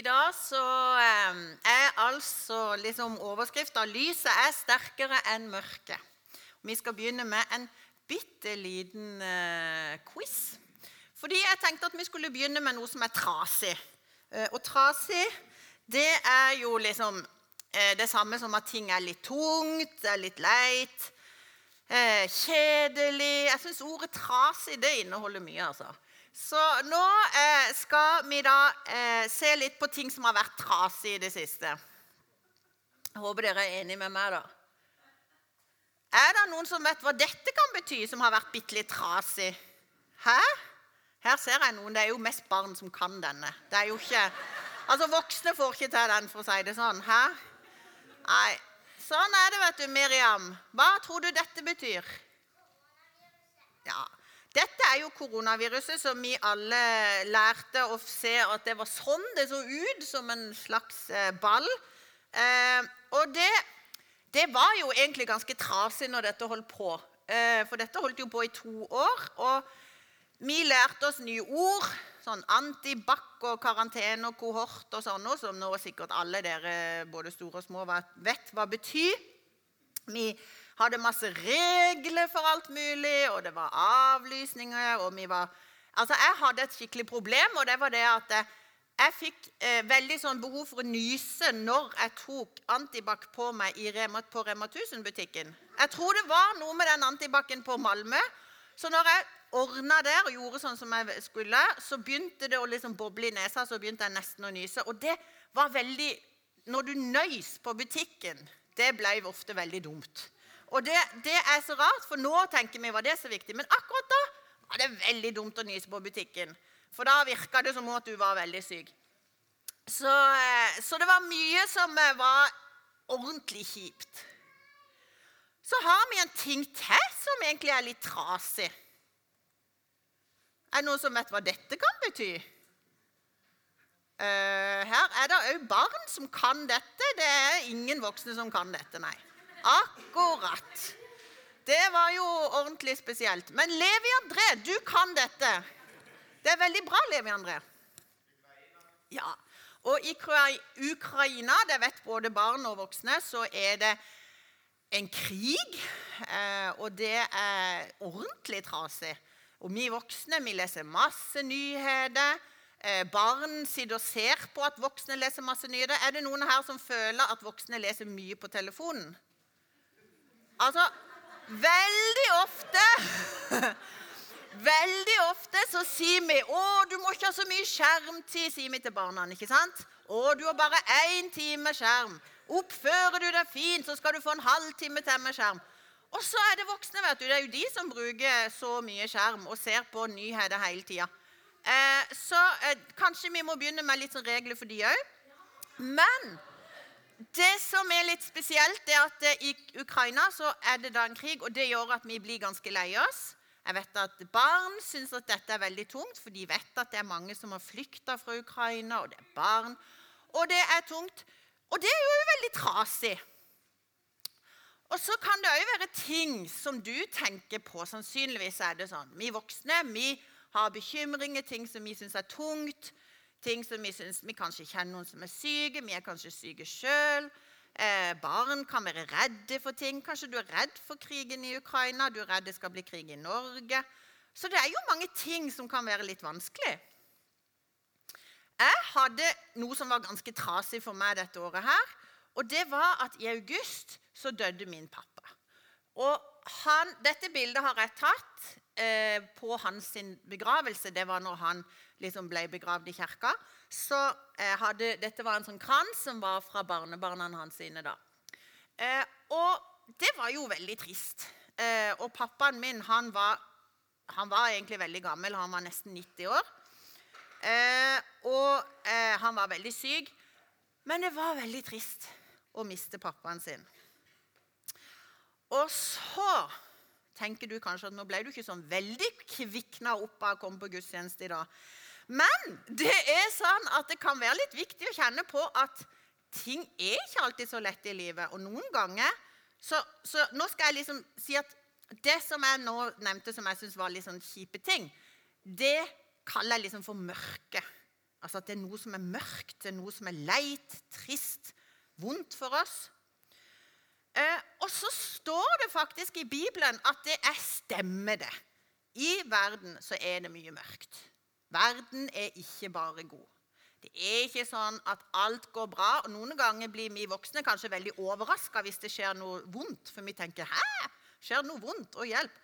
I dag så eh, er altså liksom overskrifta 'Lyset er sterkere enn mørket'. Vi skal begynne med en bitte liten eh, quiz. Fordi jeg tenkte at vi skulle begynne med noe som er trasig. Eh, og trasig, det er jo liksom eh, det samme som at ting er litt tungt, er litt leit, kjedelig Jeg syns ordet trasig det inneholder mye, altså. Så nå eh, skal vi da eh, se litt på ting som har vært trasig i det siste. Jeg håper dere er enige med meg, da. Er det noen som vet hva dette kan bety, som har vært bitte litt trasig? Hæ? Her ser jeg noen. Det er jo mest barn som kan denne. Det er jo ikke Altså, voksne får ikke til den, for å si det sånn. Hæ? Nei. Sånn er det, vet du, Miriam. Hva tror du dette betyr? Ja. Dette er jo koronaviruset som vi alle lærte å se at det var sånn det så ut, som en slags eh, ball. Eh, og det, det, var jo egentlig ganske trasig når dette holdt på. Eh, for dette holdt jo på i to år. Og vi lærte oss nye ord. Sånn antibac og karantene og kohort og sånn, som nå sikkert alle dere, både store og små, vet hva betyr. Hadde masse regler for alt mulig, og det var avlysninger. og vi var... Altså, Jeg hadde et skikkelig problem, og det var det at jeg fikk eh, veldig sånn behov for å nyse når jeg tok antibac på meg Rema, på Rema 1000-butikken. Jeg tror det var noe med den antibacen på Malmö. Så når jeg ordna der og gjorde sånn som jeg skulle, så begynte det å liksom boble i nesa. Så begynte jeg nesten å nyse. Og det var veldig Når du nøys på butikken, det ble ofte veldig dumt. Og det, det, er så rart, for nå tenker vi var det så viktig. Men akkurat da var det veldig dumt å nyse på butikken. For da virka det som om at du var veldig syk. Så, eh, så, det var mye som eh, var ordentlig kjipt. Så har vi en ting til som egentlig er litt trasig. Er det noen som vet hva dette kan bety? Uh, her er det òg barn som kan dette. Det er ingen voksne som kan dette, nei. Akkurat. Det var jo ordentlig spesielt. Men Levi André, du kan dette. Det er veldig bra, Levi André. Ja. Og i Ukraina, det vet både barn og voksne, så er det en krig. Eh, og det er ordentlig trasig. Og vi voksne vi leser masse nyheter. Eh, barn sitter og ser på at voksne leser masse nyheter. Er det noen her som føler at voksne leser mye på telefonen? Altså Veldig ofte Veldig ofte så sier vi 'Å, du må ikke ha så mye skjermtid', sier vi til barna. ikke sant? 'Å, du har bare én time skjerm'. 'Oppfører du deg fint, så skal du få en halvtime til med skjerm'. Og så er det voksne. vet du. Det er jo de som bruker så mye skjerm og ser på nyheter hele tida. Eh, så eh, kanskje vi må begynne med litt sånn regler for de òg. Men det som er litt spesielt, er at eh, i Ukraina så er det da en krig, og det gjør at vi blir ganske lei oss. Jeg vet at Barn syns at dette er veldig tungt, for de vet at det er mange som har flykta fra Ukraina, og det er barn. Og det er tungt. Og det er jo veldig trasig. Og så kan det òg være ting som du tenker på. Sannsynligvis er det sånn. Vi voksne vi har bekymringer, ting som vi syns er tungt. Ting som vi syns Vi kanskje kjenner noen som er syke. Vi er kanskje syke sjøl. Eh, barn kan være redde for ting. Kanskje du er redd for krigen i Ukraina. Du er redd det skal bli krig i Norge. Så det er jo mange ting som kan være litt vanskelig. Jeg hadde noe som var ganske trasig for meg dette året her. Og det var at i august så døde min pappa. Og han, dette bildet har jeg tatt eh, på hans begravelse. Det var når han liksom ble begravd i kirka, så eh, hadde, dette var en sånn krans som var fra barnebarna hans sine. da. Eh, og det var jo veldig trist. Eh, og pappaen min han var, han var, egentlig veldig gammel. Han var nesten 90 år. Eh, og eh, han var veldig syk. Men det var veldig trist å miste pappaen sin. Og så tenker du kanskje at nå ble du ikke sånn veldig kvikna opp av å komme på gudstjeneste i dag. Men det er sånn at det kan være litt viktig å kjenne på at ting er ikke alltid så lett i livet. Og noen ganger Så, så nå skal jeg liksom si at det som jeg nå nevnte som jeg syns var litt sånn kjipe ting, det kaller jeg liksom for mørke. Altså at det er noe som er mørkt, det er noe som er leit, trist, vondt for oss. Eh, og så står det faktisk i Bibelen at det er stemmer, det. I verden så er det mye mørkt. Verden er ikke bare god. Det er ikke sånn at alt går bra. og Noen ganger blir vi voksne kanskje veldig overraska hvis det skjer noe vondt. For vi tenker 'hæ, skjer det noe vondt?' og hjelp.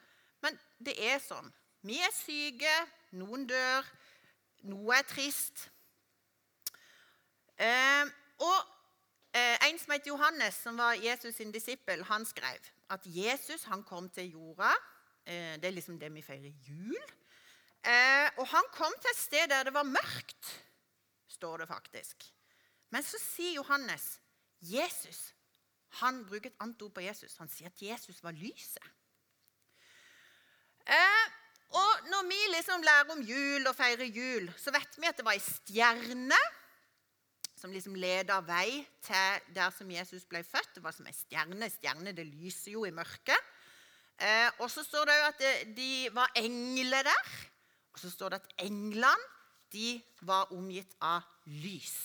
Men det er sånn. Vi er syke, noen dør, noe er trist. Eh, og eh, En som het Johannes, som var Jesus sin disippel, han skrev at Jesus han kom til jorda. Eh, det er liksom det vi feirer jul. Eh, og han kom til et sted der det var mørkt står det faktisk. Men så sier Johannes Jesus. Han bruker et annet ord på Jesus. Han sier at Jesus var lyset. Eh, og når vi liksom lærer om jul og feirer jul, så vet vi at det var ei stjerne som liksom leda vei til der som Jesus ble født. Det var som ei stjerne. Stjerne det lyser jo i mørket. Eh, og så står det jo at de var engler der. Og så står det at England de var omgitt av lys.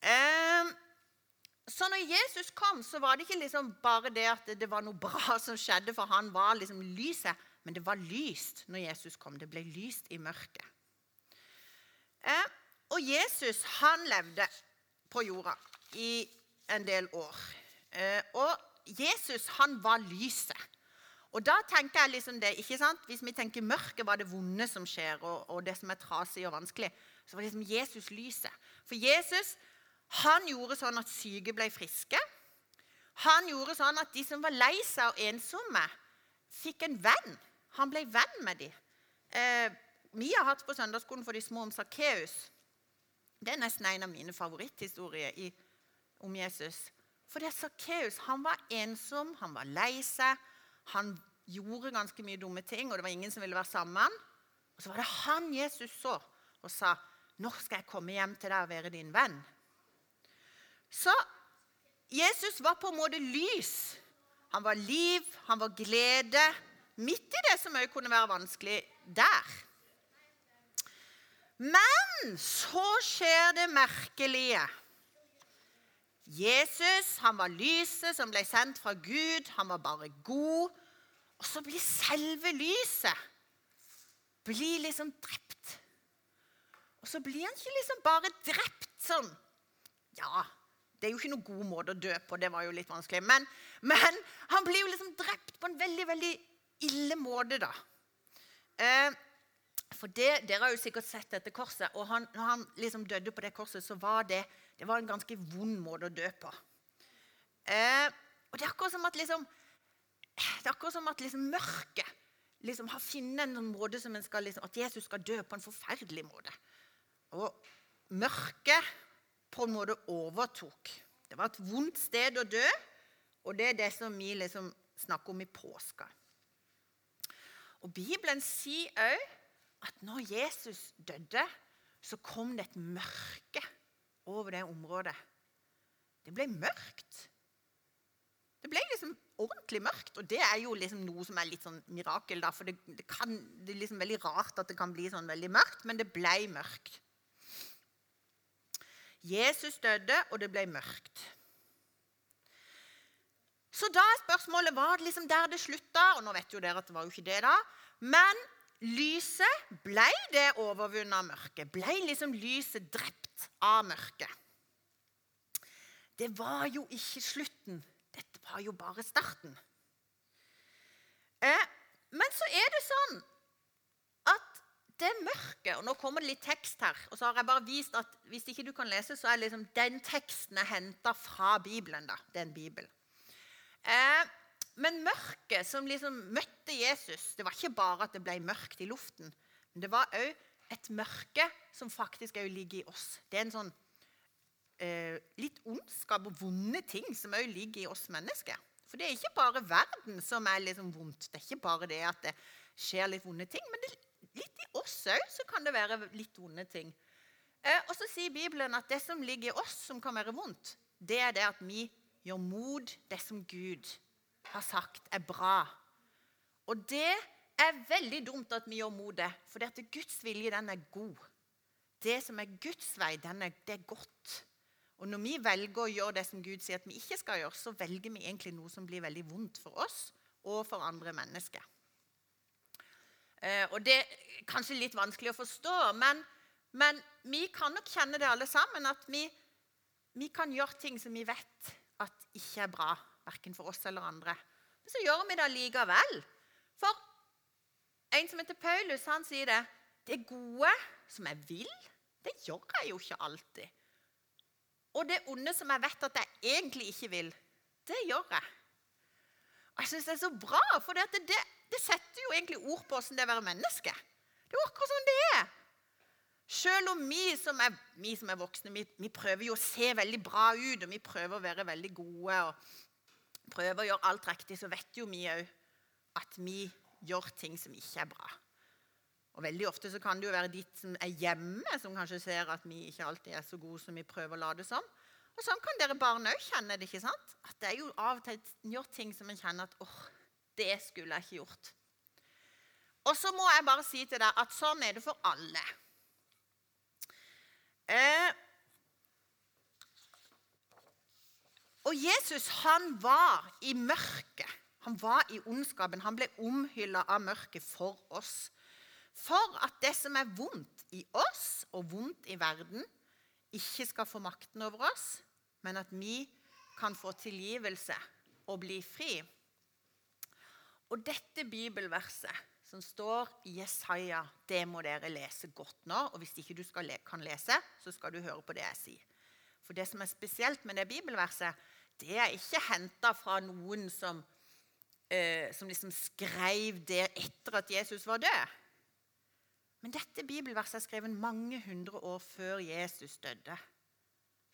Eh, så når Jesus kom, så var det ikke liksom bare det at det var noe bra som skjedde, for han var liksom lyset, men det var lyst når Jesus kom. Det ble lyst i mørket. Eh, og Jesus, han levde på jorda i en del år. Eh, og Jesus, han var lyset. Og da tenker jeg liksom det, ikke sant? Hvis vi tenker mørket var det vonde som skjer, og, og det som er trasig og vanskelig, så var det liksom Jesus lyset. For Jesus han gjorde sånn at syke ble friske. Han gjorde sånn at de som var lei seg og ensomme, fikk en venn. Han ble venn med dem. Eh, vi har hatt på søndagsskolen for de små om Sakkeus. Det er nesten en av mine favoritthistorier i, om Jesus. For det er Sakkeus han var ensom, han var lei seg. Han gjorde ganske mye dumme ting, og det var ingen som ville være sammen. Og så var det han Jesus så og sa, 'Når skal jeg komme hjem til deg og være din venn?' Så Jesus var på en måte lys. Han var liv, han var glede, midt i det som òg kunne være vanskelig der. Men så skjer det merkelige. Jesus han var lyset som ble sendt fra Gud. Han var bare god. Og så blir selve lyset blir liksom drept. Og så blir han ikke liksom bare drept sånn Ja, det er jo ikke noen god måte å dø på. Det var jo litt vanskelig. Men, men han blir jo liksom drept på en veldig, veldig ille måte, da. Eh, for det, Dere har jo sikkert sett dette korset. og han, når han liksom døde på det korset, så var det det var en ganske vond måte å dø på. Eh, og Det er akkurat som at, liksom, det er akkurat som at liksom mørket liksom har funnet en måte som en skal, liksom, at Jesus skal dø på en forferdelig måte. Og mørket på en måte overtok. Det var et vondt sted å dø, og det er det som vi liksom snakker om i påska. Og Bibelen sier òg at når Jesus døde, så kom det et mørke over det området. Det ble mørkt. Det ble liksom ordentlig mørkt, og det er jo liksom noe som er litt sånn mirakel. Da, for det, det, kan, det, er liksom veldig rart at det kan bli sånn veldig mørkt, men det ble mørkt. Jesus døde, og det ble mørkt. Så da er spørsmålet var det liksom der det slutta. Og nå vet jo dere at det var jo ikke det, da. Men lyset, ble det overvunnet av mørket? Ble liksom lyset drept av mørket? Det var jo ikke slutten. Var jo bare starten. Eh, men så er det sånn at det mørket Og nå kommer det litt tekst her. og så har jeg bare vist at Hvis ikke du kan lese, så er liksom den teksten er henta fra Bibelen. da, Det er en bibel. Eh, men mørket som liksom møtte Jesus, det var ikke bare at det ble mørkt i luften. Men det var òg et mørke som faktisk ligger i oss. Det er en sånn litt ondskap og vonde ting som òg ligger i oss mennesker. For det er ikke bare verden som er liksom vondt. Det er ikke bare det at det skjer litt vonde ting. Men det, litt i oss òg kan det være litt vonde ting. Eh, og så sier Bibelen at det som ligger i oss som kan være vondt, det er det at vi gjør mot det som Gud har sagt er bra. Og det er veldig dumt at vi gjør mot det, for Guds vilje den er god. Det som er Guds vei, er, det er godt. Og når vi velger å gjøre det som Gud sier at vi ikke skal gjøre, så velger vi egentlig noe som blir veldig vondt for oss og for andre mennesker. Eh, og Det er kanskje litt vanskelig å forstå, men, men vi kan nok kjenne det alle sammen. At vi, vi, kan gjøre ting som vi vet at ikke er bra, verken for oss eller andre. Men så gjør vi det likevel. For en som heter Paulus, han sier det. Det gode som jeg vil, det gjør jeg jo ikke alltid. Og det onde som jeg vet at jeg egentlig ikke vil, det gjør jeg. Og jeg syns det er så bra, for det, det, det, setter jo egentlig ord på åssen det er å være menneske. Det er jo akkurat sånn det er. Selv om vi som er, vi som er voksne, vi, vi, prøver jo å se veldig bra ut, og vi prøver å være veldig gode og prøver å gjøre alt riktig, så vet jo vi òg at vi gjør ting som ikke er bra. Og Veldig ofte så kan det jo være ditt som er hjemme, som kanskje ser at vi ikke alltid er så gode som vi prøver å late som. Og Sånn kan dere barn òg kjenne det. ikke sant? At det er jo av og til gjort ting som en kjenner at åh, det skulle jeg ikke gjort. Og så må jeg bare si til deg at sånn er det for alle. Eh, og Jesus, han var i mørket. Han var i ondskapen. Han ble omhylla av mørket for oss. For at det som er vondt i oss og vondt i verden, ikke skal få makten over oss, men at vi kan få tilgivelse og bli fri. Og dette bibelverset som står i Jesaja, det må dere lese godt nå. Og hvis ikke du skal, kan lese, så skal du høre på det jeg sier. For det som er spesielt med det bibelverset, det er ikke henta fra noen som, eh, som liksom skrev det etter at Jesus var død. Men dette bibelverset er skrevet mange hundre år før Jesus døde.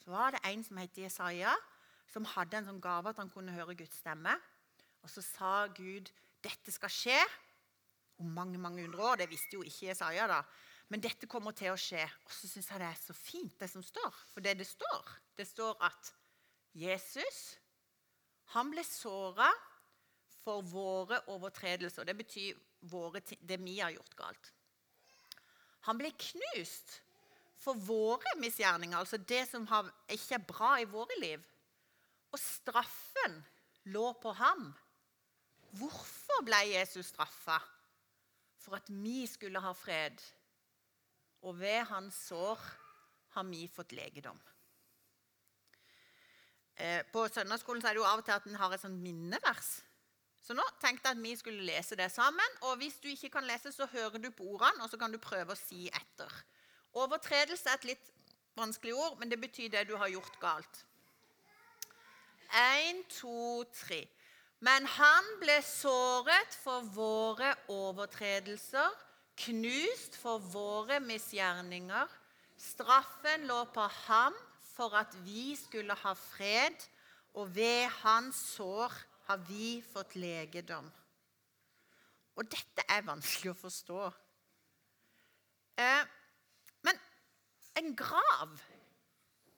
Så var det en som het Jesaja, som hadde en sånn gave at han kunne høre Guds stemme. Og så sa Gud dette skal skje om mange mange hundre år. Det visste jo ikke Jesaja, da. Men dette kommer til å skje. Og så syns jeg det er så fint, det som står. For det det står, det står at Jesus han ble såra for våre overtredelser. Det betyr våre, det vi har gjort galt. Han ble knust for våre misgjerninger, altså det som ikke er bra i våre liv. Og straffen lå på ham. Hvorfor ble Jesus straffa? For at vi skulle ha fred. Og ved hans sår har vi fått legedom. Eh, på søndagsskolen er det jo av og til at en har et sånt minnevers så nå tenkte jeg at vi skulle lese det sammen. Og hvis du ikke kan lese, så hører du på ordene, og så kan du prøve å si etter. Overtredelse er et litt vanskelig ord, men det betyr det du har gjort galt. Én, to, tre. Men han ble såret for våre overtredelser, knust for våre misgjerninger. Straffen lå på ham for at vi skulle ha fred, og ved hans sår har vi fått legedom. Og dette er vanskelig å forstå. Eh, men en grav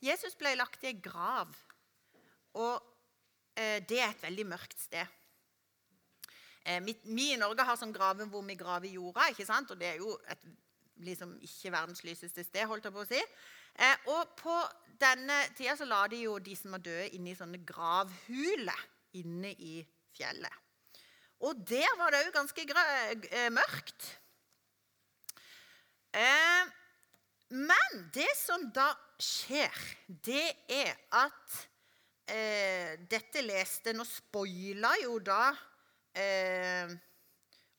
Jesus ble lagt i en grav, og eh, det er et veldig mørkt sted. Eh, vi, i Norge har sånn graven hvor vi graver jorda, ikke sant? og det er jo et, liksom ikke verdens lyseste sted. holdt jeg på å si. Eh, og på denne tida så la de jo de som var døde, inn i sånne gravhuler inne i fjellet. Og der var det òg ganske eh, mørkt. Eh, men det som da skjer, det er at eh, Dette leste Nå spoila jo da eh,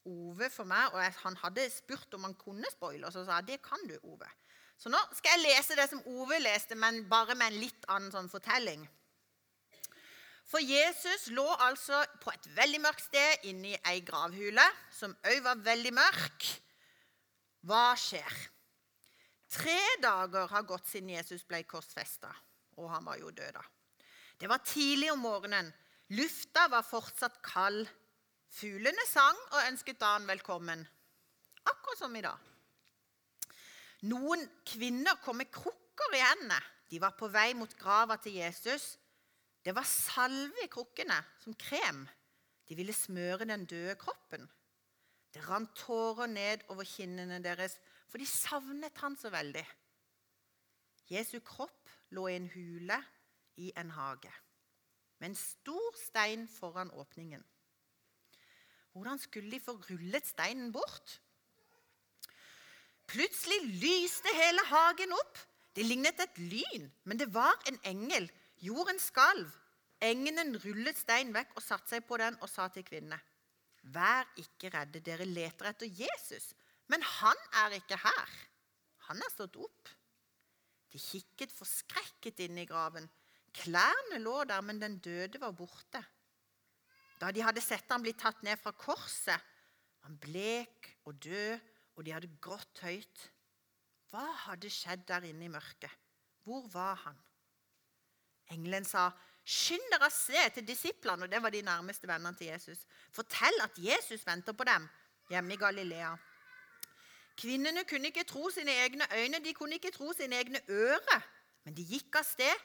Ove for meg, og han hadde spurt om han kunne spoile, og så sa jeg det kan du, Ove. Så nå skal jeg lese det som Ove leste, men bare med en litt annen sånn fortelling. For Jesus lå altså på et veldig mørkt sted inni ei gravhule, som òg var veldig mørk. Hva skjer? Tre dager har gått siden Jesus ble korsfesta, og han var jo død da. Det var tidlig om morgenen. Lufta var fortsatt kald. Fuglene sang og ønsket dagen velkommen, akkurat som i dag. Noen kvinner kom med krukker i hendene. De var på vei mot grava til Jesus. Det var salve i krukkene, som krem. De ville smøre den døde kroppen. Det rant tårer ned over kinnene deres, for de savnet han så veldig. Jesu kropp lå i en hule i en hage, med en stor stein foran åpningen. Hvordan skulle de få rullet steinen bort? Plutselig lyste hele hagen opp. Det lignet et lyn, men det var en engel. Jorden skalv. Engelen rullet steinen vekk og satte seg på den og sa til kvinnene.: Vær ikke redde, dere leter etter Jesus, men han er ikke her. Han er stått opp. De kikket forskrekket inn i graven. Klærne lå der, men den døde var borte. Da de hadde sett ham bli tatt ned fra korset, han blek og død, og de hadde grått høyt. Hva hadde skjedd der inne i mørket? Hvor var han? Engelen sa, 'Skynd dere å se til disiplene.' Og det var de nærmeste vennene til Jesus. 'Fortell at Jesus venter på dem hjemme i Galilea.' Kvinnene kunne ikke tro sine egne øyne, de kunne ikke tro sine egne ører. Men de gikk av sted.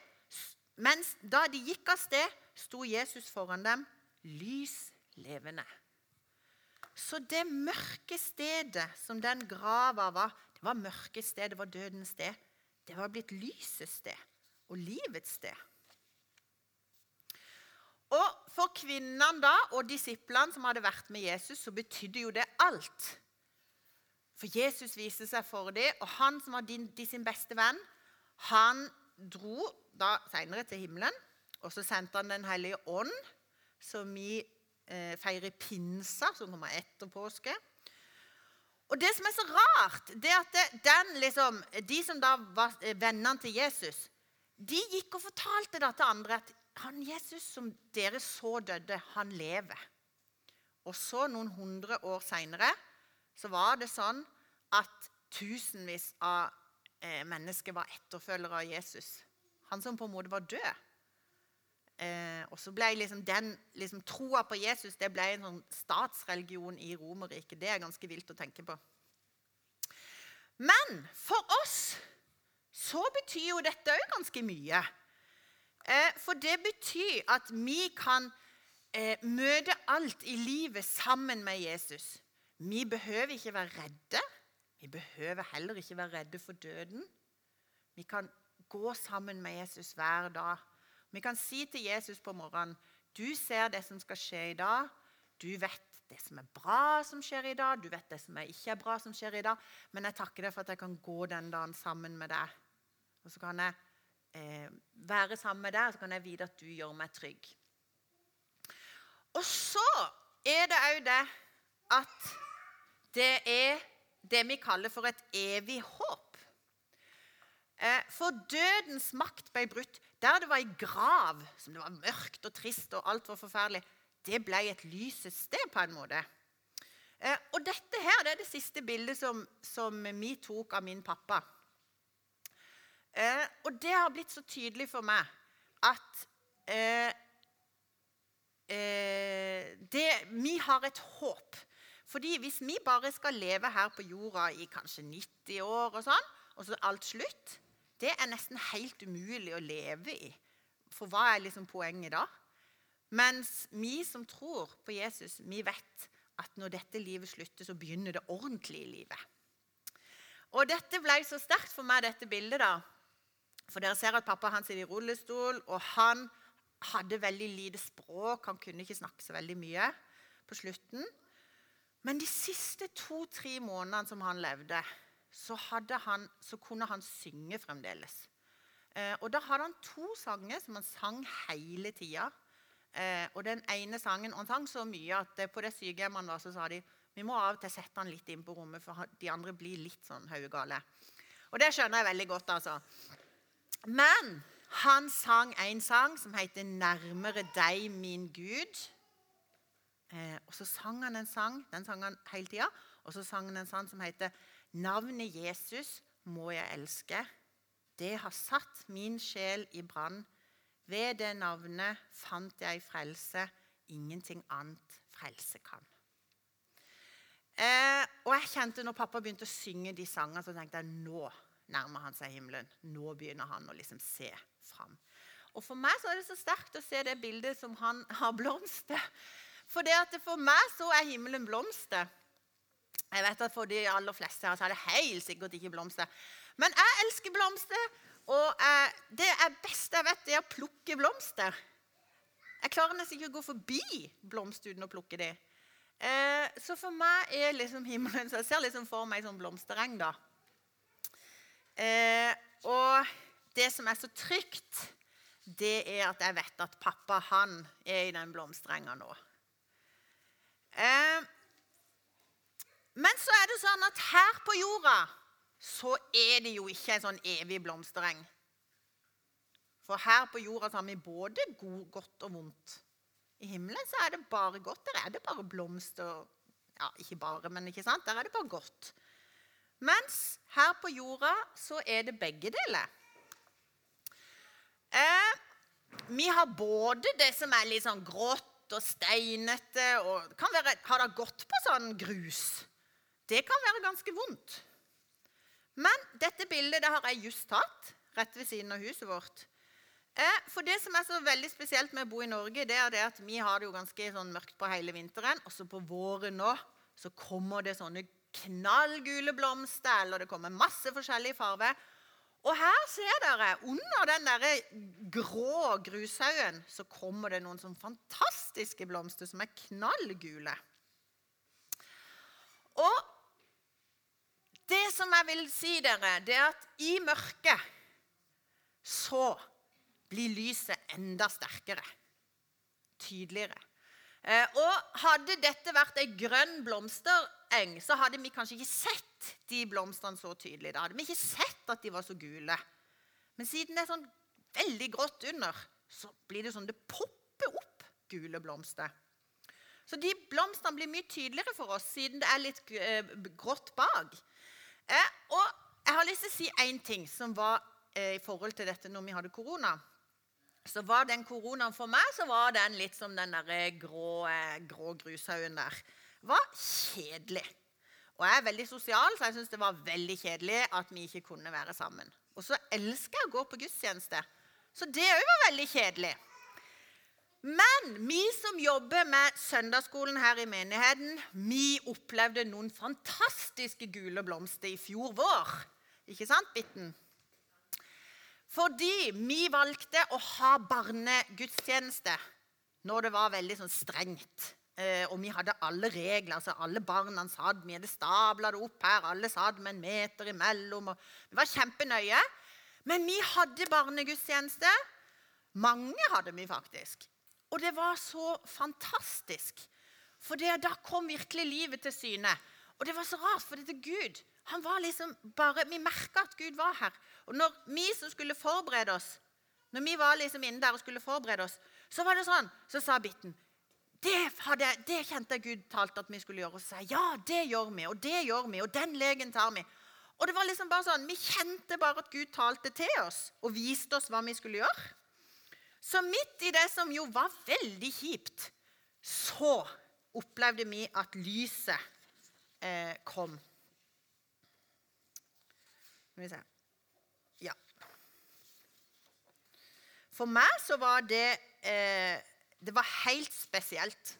Mens da de gikk av sted, sto Jesus foran dem, lys levende. Så det mørke stedet som den grava var, det var mørke sted, det var dødens sted. Det var blitt lysets sted og livets sted. For kvinnene da, og disiplene som hadde vært med Jesus, så betydde jo det alt. For Jesus viste seg for dem, og han som var de, de sin beste venn, han dro da senere til himmelen. Og så sendte han Den hellige ånd, som vi eh, feirer pinsa, som kommer etter påske. Og det som er så rart, det er at den, liksom, de som da var eh, vennene til Jesus, de gikk og fortalte da til andre at han Jesus som dere så døde, han lever. Og så, noen hundre år seinere, så var det sånn at tusenvis av eh, mennesker var etterfølgere av Jesus. Han som på en måte var død. Eh, og så ble liksom den liksom, Troa på Jesus det ble en sånn statsreligion i Romerriket. Det er ganske vilt å tenke på. Men for oss så betyr jo dette òg ganske mye. Eh, for det betyr at vi kan eh, møte alt i livet sammen med Jesus. Vi behøver ikke være redde. Vi behøver heller ikke være redde for døden. Vi kan gå sammen med Jesus hver dag. Vi kan si til Jesus på morgenen du ser det som skal skje i dag. Du vet det som er bra som skjer i dag, du vet det som ikke er bra som skjer i dag. Men jeg takker deg for at jeg kan gå den dagen sammen med deg. Og så kan jeg eh, være sammen med deg, så kan jeg vite at du gjør meg trygg. Og så er det òg det at det er det vi kaller for et evig håp. Eh, for dødens makt ble brutt. Der det var ei grav, som det var mørkt og trist og alt var forferdelig, det ble et lysets sted på en måte. Eh, og dette her det er det siste bildet som, som vi tok av min pappa. Eh, og det har blitt så tydelig for meg at eh, eh, det, vi har et håp. Fordi hvis vi bare skal leve her på jorda i kanskje 90 år, og sånn, og så alt slutt, det er nesten helt umulig å leve i. For hva er liksom poenget da? Mens vi som tror på Jesus, vi vet at når dette livet slutter, så begynner det ordentlige livet. Og dette ble så sterkt for meg, dette bildet. da, for dere ser at pappa hans er i rullestol, og han hadde veldig lite språk. Han kunne ikke snakke så veldig mye på slutten. Men de siste to-tre månedene som han levde, så, han, så, kunne han synge fremdeles. Eh, og da hadde han to sanger som han sang hele tida. Eh, og den ene sangen, Han sang så mye at på det sykehjemmet han var, så sa de vi må av og til sette han litt inn på rommet, for de andre blir litt sånn haugale. Og det skjønner jeg veldig godt. altså. Men han sang en sang som heter 'Nærmere deg, min Gud'. Eh, og så sang han en sang den sang han hele tida, og så sang han en sang som heter 'Navnet Jesus må jeg elske'. Det har satt min sjel i brann. Ved det navnet fant jeg frelse. Ingenting annet frelse kan. Eh, og jeg kjente når pappa begynte å synge de sangene, så tenkte jeg nå nærmer han seg himmelen. Nå begynner han å liksom se fram. Og For meg så er det så sterkt å se det bildet som han har blomster. For det at for meg så er himmelen blomster. Jeg vet at For de aller fleste her så er det helt sikkert ikke blomster. Men jeg elsker blomster, og eh, det er beste jeg vet, det er å plukke blomster. Jeg klarer nesten ikke å gå forbi blomster uten å plukke dem. Eh, så for meg er liksom himmelen så Jeg ser liksom for meg sånn blomstereng. da. Eh, og det som er så trygt, det er at jeg vet at pappa han er i den blomsterenga nå. Eh, men så er det sånn at her på jorda så er det jo ikke en sånn evig blomstereng. For her på jorda så har vi både god, godt og vondt. I himmelen så er det bare godt. Der er det bare blomster. Ja, ikke bare, men ikke sant? der er det bare godt. Mens her på jorda så er det begge deler. Eh, vi har både det som er litt sånn grått og steinete og kan være, Har det gått på sånn grus? Det kan være ganske vondt. Men dette bildet det har jeg just tatt rett ved siden av huset vårt. Eh, for det som er så veldig spesielt med å bo i Norge, det er det at vi har det jo ganske sånn mørkt på hele vinteren. Og så på våren nå så kommer det sånne knallgule blomster, eller det kommer masse forskjellige farger. Og her ser dere, under den der grå grushaugen, så kommer det noen sånn fantastiske blomster som er knallgule. Og det som jeg vil si dere, det er at i mørket så blir lyset enda sterkere. Tydeligere. Eh, og hadde dette vært ei grønn blomstereng, så hadde vi kanskje ikke sett de blomstene så tydelig. Da hadde vi ikke sett at de var så gule. Men siden det er sånn veldig grått under, så blir det sånn det popper opp gule blomster. Så de blomstene blir mye tydeligere for oss siden det er litt eh, grått bak. Eh, og jeg har lyst til å si én ting som var i forhold til dette når vi hadde korona så var den koronaen for meg så var den litt som den der grå, grå grushaugen der. Var kjedelig. Og jeg er veldig sosial, så jeg syns det var veldig kjedelig at vi ikke kunne være sammen. Og så elsker jeg å gå på gudstjeneste, så det òg var veldig kjedelig. Men vi som jobber med søndagsskolen her i menigheten, vi opplevde noen fantastiske gule blomster i fjor vår. Ikke sant, Bitten? Fordi vi valgte å ha barnegudstjeneste når det var veldig sånn strengt. Eh, og vi hadde alle regler. altså Alle barna satt, vi hadde stabla det opp her. Alle satt med en meter imellom. Vi var kjempenøye. Men vi hadde barnegudstjeneste. Mange hadde vi faktisk. Og det var så fantastisk. For det, da kom virkelig livet til syne. Og det var så rart, for dette Gud han var liksom bare, Vi merka at Gud var her. Og når vi som skulle forberede oss, når vi var liksom inne der og skulle forberede oss, så var det sånn, så sa Bitten det, hadde, det kjente Gud talte at vi skulle gjøre. Og så sa ja, det gjør vi, og det gjør vi, og den legen tar vi. Og det var liksom bare sånn, Vi kjente bare at Gud talte til oss og viste oss hva vi skulle gjøre. Så midt i det som jo var veldig kjipt, så opplevde vi at lyset eh, kom. Skal vi se Ja. For meg så var det eh, Det var helt spesielt.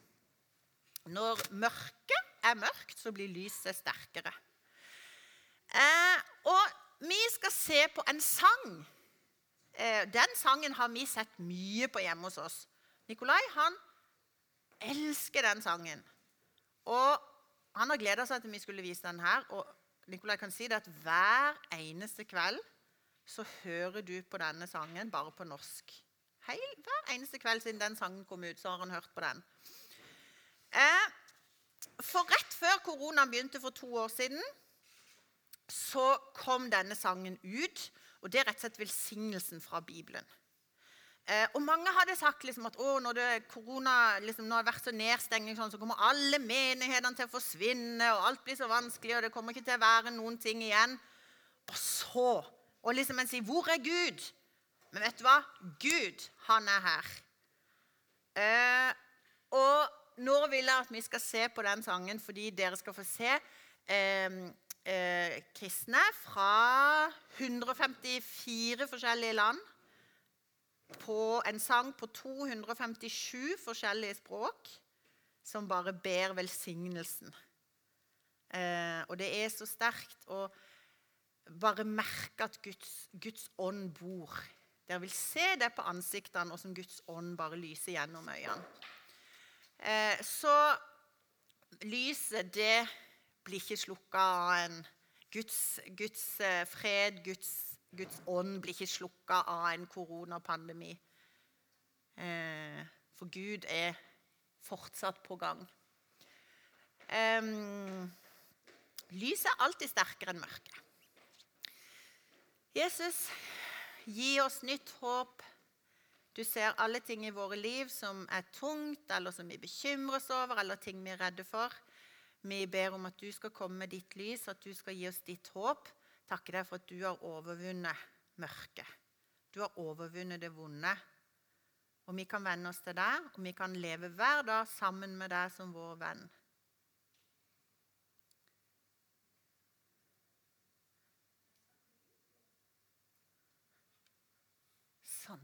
Når mørket er mørkt, så blir lyset sterkere. Eh, og vi skal se på en sang. Eh, den sangen har vi sett mye på hjemme hos oss. Nikolai han elsker den sangen. Og han har gleda seg til vi skulle vise den her. og Nikolai kan si det at hver eneste kveld så hører du på denne sangen bare på norsk. Heil, hver eneste kveld siden den sangen kom ut, så har han hørt på den. Eh, for rett før koronaen begynte for to år siden, så kom denne sangen ut. Og det er rett og slett velsignelsen fra Bibelen. Eh, og Mange hadde sagt liksom at når det korona liksom, nå har vært så nedstengning, sånn, så kommer alle menighetene til å forsvinne, og alt blir så vanskelig, og det kommer ikke til å være noen ting igjen. Og så og liksom en sier 'Hvor er Gud?' Men vet du hva? Gud, han er her. Eh, og nå vil jeg at vi skal se på den sangen fordi dere skal få se eh, eh, kristne fra 154 forskjellige land på en sang på 257 forskjellige språk som bare ber velsignelsen. Eh, og det er så sterkt å bare merke at Guds, Guds ånd bor. Dere vil se det på ansiktene, og som Guds ånd bare lyser gjennom øynene. Eh, så lyset, det blir ikke slukka av en Guds, Guds eh, fred, Guds, Guds, ånd blir ikke slukka av en koronapandemi. Eh, for Gud er fortsatt på gang. Eh, lyset er alltid sterkere enn mørket. Jesus, gi oss nytt håp. Du ser alle ting i våre liv som er tungt, eller som vi bekymrer oss over, eller ting vi er redde for. Vi ber om at du skal komme med ditt lys, at du skal gi oss ditt håp. Takke deg for at du har overvunnet mørket. Du har overvunnet det vonde. Og vi kan venne oss til deg, og vi kan leve hver dag sammen med deg som vår venn. Sånn.